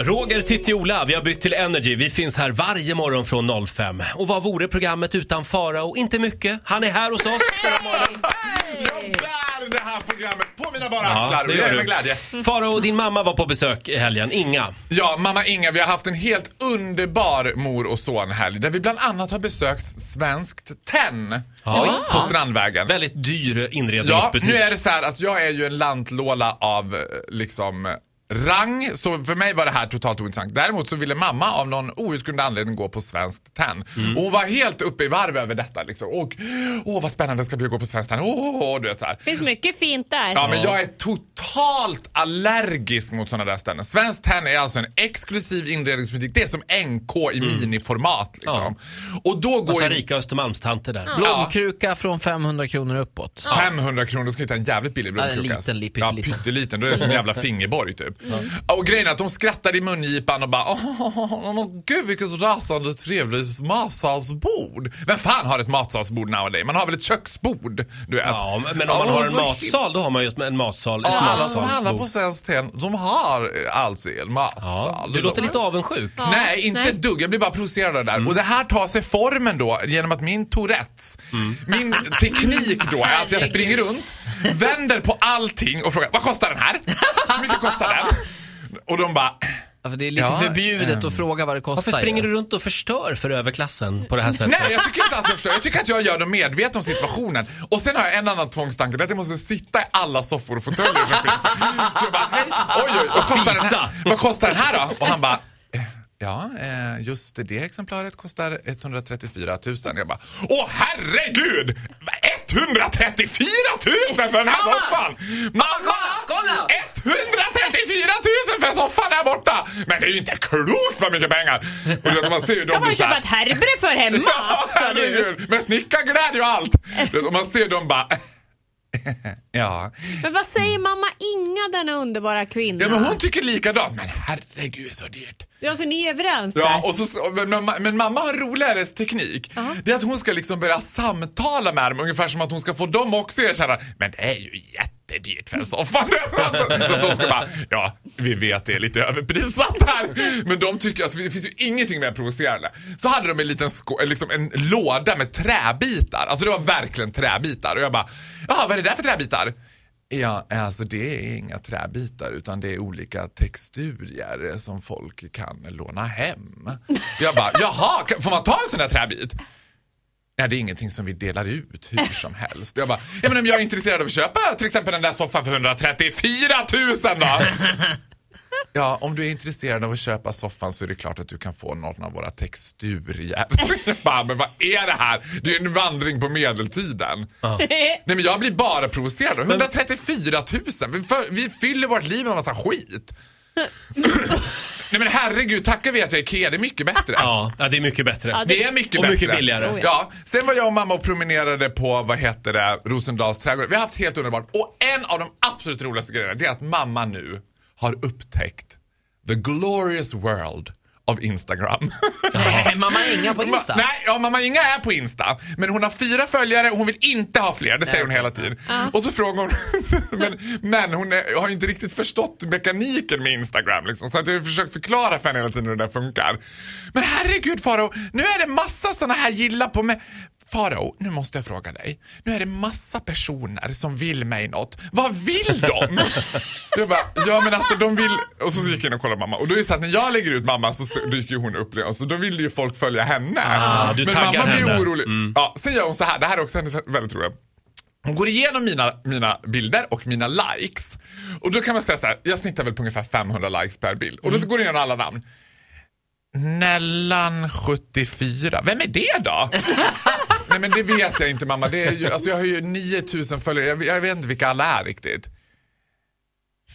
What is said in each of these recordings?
Roger, Titti, Ola, vi har bytt till Energy. Vi finns här varje morgon från 05. Och vad vore programmet utan Farao? Inte mycket. Han är här hos oss. Jag bär det här programmet på mina bara Ja, axlar och det gör du. med glädje. Farao, din mamma var på besök i helgen. Inga. Ja, mamma Inga, vi har haft en helt underbar mor och sonhelg där vi bland annat har besökt Svenskt Tenn Ja. på Strandvägen. Väldigt dyr Ja, inredningsbutik. nu är det så här att jag är ju en lantlåla av eh, liksom rang, så för mig var det här totalt ointressant. Däremot så ville mamma av någon outgrundlig anledning gå på Svenskt Tenn. Mm. Och hon var helt uppe i varv över detta liksom. Och, åh vad spännande det ska bli att gå på Svenskt Tenn. Åh, åh, du vet så här. finns mycket fint där. Ja, men jag är totalt allergisk mot sådana där ställen. Svenskt Tenn är alltså en exklusiv inredningsbutik. Det är som NK i miniformat liksom. Och då går Massa in rika Östermalmstanter där. Blomkruka från 500 kronor uppåt. 500 kronor, då ska hitta en jävligt billig Ja, en blomkruka. liten, li- Ja, pytteliten. pytteliten. Då är det som en jävla fingerborg typ. Och grejen är att de skrattade i mungipan och bara åh, gud vilket rasande trevligt matsalsbord. Vem fan har ett matsalsbord nowadays? Man har väl ett köksbord? Du vet. Ja, men om man Ja, har en matsal, då har man ju en matsal. Ja, alla som handlar på Svenskt Tenn, de har alltså en matsal. Ja, du låter lite avundsjuk. Ja, Nej, inte ett dugg. Jag blir bara provocerad av det Mm. där. Och det här tar sig formen då genom att min Tourettes, Mm. min teknik då är att jag springer runt, vänder på allting och frågar vad kostar den här? Hur mycket kostar den? Och de bara, Ja, för det är lite Ja, förbjudet att fråga vad det kostar. Varför springer ju. du runt och förstör för överklassen på det här sättet? nej jag tycker inte att jag förstår. Jag tycker att jag gör dem medvetna om situationen. Och sen har jag en annan tvångstanke, det är att jag måste sitta i alla soffor och fåtöljer som finns. Så jag bara, hej, oj oj, vad kostar, den här? vad kostar den här då? Och han bara, "Eh, Ja, eh, just det exemplaret kostar 134 000. Jag bara, åh herregud! 134 000 för den här soffan! Mamma! kolla! 134 000 för soffan där borta! Men det är ju inte klokt vad mycket pengar! Och vet, man ser ju kan man köpa ett herbre för hemma? Ja, herregud. Med snickarglädje och allt. Och man ser dem bara... ja. Men vad säger mamma Inga, denna underbara kvinna? ja, men hon tycker likadant. Men herregud så dyrt. Ja, så ni är överens Ja, där? och så, men, men, men mamma har en roligare teknik. Det är att hon ska liksom börja samtala med dem ungefär som att hon ska få dem också erkänna men det är ju jättedyrt för en soffa. Så de ska bara, ja vi vet det är lite överprisat här. Men de tycker, alltså det finns ju ingenting mer provocerande. Så hade de en liten liksom en låda med träbitar. Alltså det var verkligen träbitar. Och jag bara, jaha vad är det där för träbitar? Ja, alltså det är inga träbitar utan det är olika texturier som folk kan låna hem. Jag bara, jaha, får man ta en sån där träbit? Nej, det är ingenting som vi delar ut hur som helst. Jag bara, ja men om jag är intresserad av att köpa till exempel den där soffan för 134 000 då? Ja, om du är intresserad av att köpa soffan så är det klart att du kan få någon av våra texturier. Jag bara, men vad är det här? Det är en vandring på medeltiden. Nej men jag blir bara provocerad. 134 000! Vi, för, vi fyller vårt liv med massa skit. Nej men herregud, tacka vet jag Ikea, det är mycket bättre. Ja, ja, det är mycket bättre. Ja, Det är mycket Och bättre. mycket billigare. Oh, ja. Sen var jag och mamma och promenerade på, vad heter det, Rosendals trädgård. Vi har haft helt underbart. Och en av de absolut roligaste grejerna, det är att mamma nu har upptäckt the glorious world of Instagram. Nej, mamma Inga på Insta. Ma- nej, ja, mamma Inga är på Insta. Men hon har fyra följare och hon vill inte ha fler. Det säger hon hela tiden. Och så frågar hon, men, men hon är, har ju inte riktigt förstått mekaniken med Instagram. Liksom, så att jag har försökt förklara för henne hela tiden hur det där funkar. Men herregud Faro, nu är det massa såna här gilla på mig. Faro, nu måste jag fråga dig. Nu är det massa personer som vill mig något. Vad vill de? Jag bara, ja men alltså de vill... Och så gick jag in och kollade mamma. Och då är det så att när jag lägger ut mamma så dyker ju hon upp. Så då vill ju folk följa henne. Ah, men mamma blir henne. orolig. Ja, sen gör hon så här, det här är också hennes väldigt roligt. Hon går igenom mina, mina bilder och mina likes. Och då kan man säga så här, jag snittar väl på ungefär 500 likes per bild. Och då så går det igenom alla namn. Nellan 74, vem är det då? Nej men det vet jag inte mamma, det är ju, alltså jag har ju 9000 följare, jag, jag vet inte vilka alla är riktigt.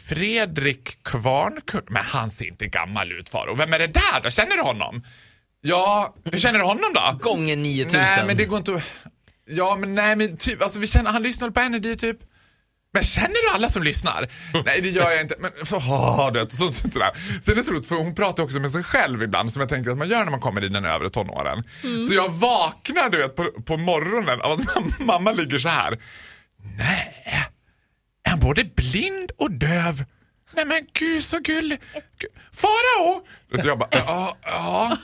Fredrik Kvarnkull, men han ser inte gammal ut Faro. Vem är det där då? Känner du honom? Ja, hur känner du honom då? Gånger 9000. Nej men det går inte att... Ja men nej men typ, alltså vi känner, han lyssnar på Energy typ. Men känner du alla som lyssnar? Nej det gör jag inte. Men så, åh, det, så, så, så där. Sen är det roligt för hon pratar också med sig själv ibland som jag tänker att man gör när man kommer i den övre tonåren. Så jag vaknar du vet på, på morgonen av att mam- mamma ligger så här. Nej, är han både blind och döv Nej men gud så gullig. Farao! Jag bara, ja, ja.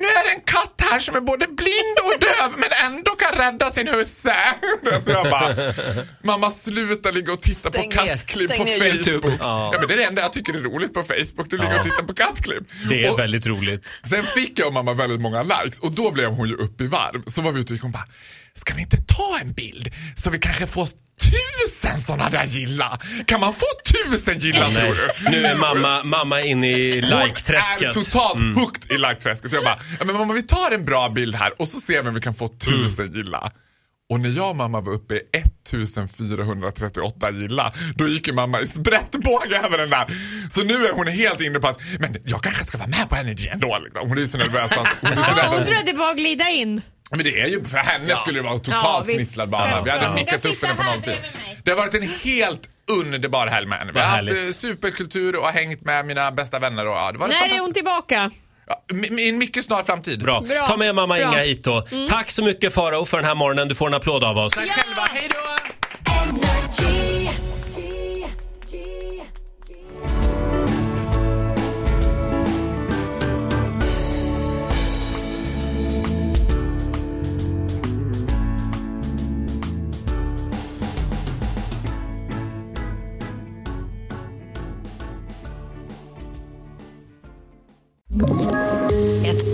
Nu är det en katt här som är både blind och döv men ändå kan rädda sin husse. Och Jag bara, mamma sluta ligga och titta Stäng på kattklipp på Facebook. Ja. Ja. men det är det enda jag tycker är roligt på Facebook, du ligger och tittar på kattklipp. Det är Och- väldigt roligt. Sen fick jag och mamma väldigt många likes och då blev hon ju upp i varv. Så var vi ute och gick och hon bara, ska vi inte ta en bild så vi kanske får tusen sådana där gilla? Kan man få tusen gilla tror du? Nu är mamma, mamma inne i Hon är like-träsket. totalt hooked i like-träsket. Jag bara, men mamma vi tar en bra bild här och så ser vi om vi kan få tusen gilla. Och när jag och mamma var uppe i 1438 gilla, då gick ju mamma i sprättbåge över den där. Så nu är hon helt inne på att, men jag kanske ska vara med på Energy ändå. Liksom. Hon är så nervös att hon är så Ja, hon att tror att det bara glida in. Men det är ju, för henne skulle det vara Ja, totalt visst. snisslad bana. Ja, vi hade bra. mickat upp henne på bredvid mig. Det har varit en helt underbar helg med henne. Vi har haft eh, superkultur och har hängt med mina bästa vänner. Och, ja, det var När är hon tillbaka? Ja, I en mycket snar framtid. Bra. Bra. Ta med mamma Bra. Inga hit då. Tack så mycket Farao för den här morgonen. Du får en applåd av oss. Tack själva, hej då!